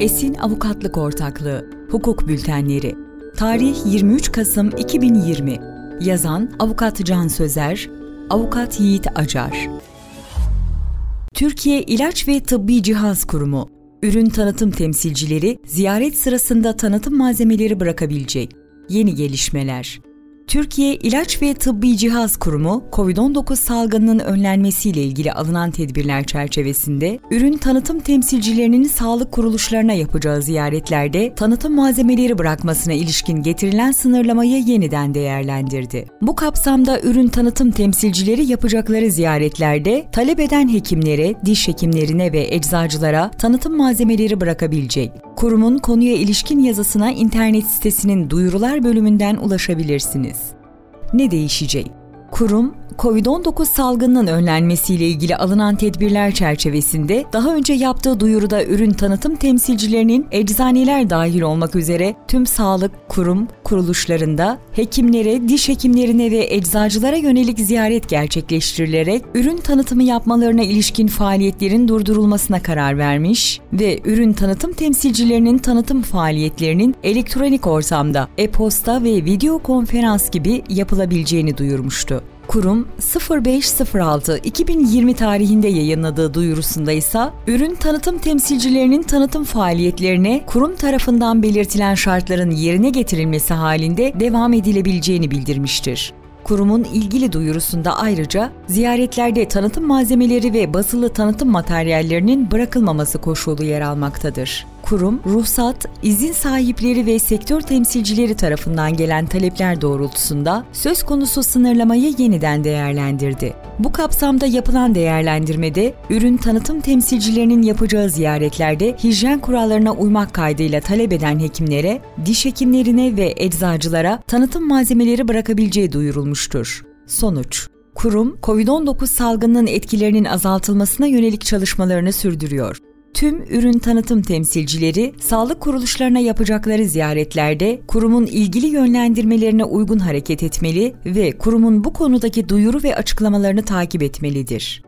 Esin Avukatlık Ortaklığı Hukuk Bültenleri Tarih 23 Kasım 2020 Yazan Avukat Can Sözer Avukat Yiğit Acar. Türkiye İlaç ve Tıbbi Cihaz Kurumu Ürün tanıtım temsilcileri ziyaret sırasında tanıtım malzemeleri bırakabilecek. Yeni gelişmeler Türkiye İlaç ve Tıbbi Cihaz Kurumu, COVID-19 salgınının önlenmesiyle ilgili alınan tedbirler çerçevesinde ürün tanıtım temsilcilerinin sağlık kuruluşlarına yapacağı ziyaretlerde tanıtım malzemeleri bırakmasına ilişkin getirilen sınırlamayı yeniden değerlendirdi. Bu kapsamda ürün tanıtım temsilcileri yapacakları ziyaretlerde talep eden hekimlere, diş hekimlerine ve eczacılara tanıtım malzemeleri bırakabilecek. Kurumun konuya ilişkin yazısına internet sitesinin duyurular bölümünden ulaşabilirsiniz. Ne değişecek? Kurum, COVID-19 salgınının önlenmesiyle ilgili alınan tedbirler çerçevesinde daha önce yaptığı duyuruda ürün tanıtım temsilcilerinin eczaneler dahil olmak üzere tüm sağlık kurum kuruluşlarında hekimlere, diş hekimlerine ve eczacılara yönelik ziyaret gerçekleştirilerek ürün tanıtımı yapmalarına ilişkin faaliyetlerin durdurulmasına karar vermiş ve ürün tanıtım temsilcilerinin tanıtım faaliyetlerinin elektronik ortamda e-posta ve video konferans gibi yapılabileceğini duyurmuştu. Kurum 05.06.2020 tarihinde yayınladığı duyurusunda ise ürün tanıtım temsilcilerinin tanıtım faaliyetlerine kurum tarafından belirtilen şartların yerine getirilmesi halinde devam edilebileceğini bildirmiştir. Kurumun ilgili duyurusunda ayrıca ziyaretlerde tanıtım malzemeleri ve basılı tanıtım materyallerinin bırakılmaması koşulu yer almaktadır. Kurum, ruhsat, izin sahipleri ve sektör temsilcileri tarafından gelen talepler doğrultusunda söz konusu sınırlamayı yeniden değerlendirdi. Bu kapsamda yapılan değerlendirmede ürün tanıtım temsilcilerinin yapacağı ziyaretlerde hijyen kurallarına uymak kaydıyla talep eden hekimlere, diş hekimlerine ve eczacılara tanıtım malzemeleri bırakabileceği duyurulmuştur. Sonuç Kurum, COVID-19 salgınının etkilerinin azaltılmasına yönelik çalışmalarını sürdürüyor tüm ürün tanıtım temsilcileri sağlık kuruluşlarına yapacakları ziyaretlerde kurumun ilgili yönlendirmelerine uygun hareket etmeli ve kurumun bu konudaki duyuru ve açıklamalarını takip etmelidir.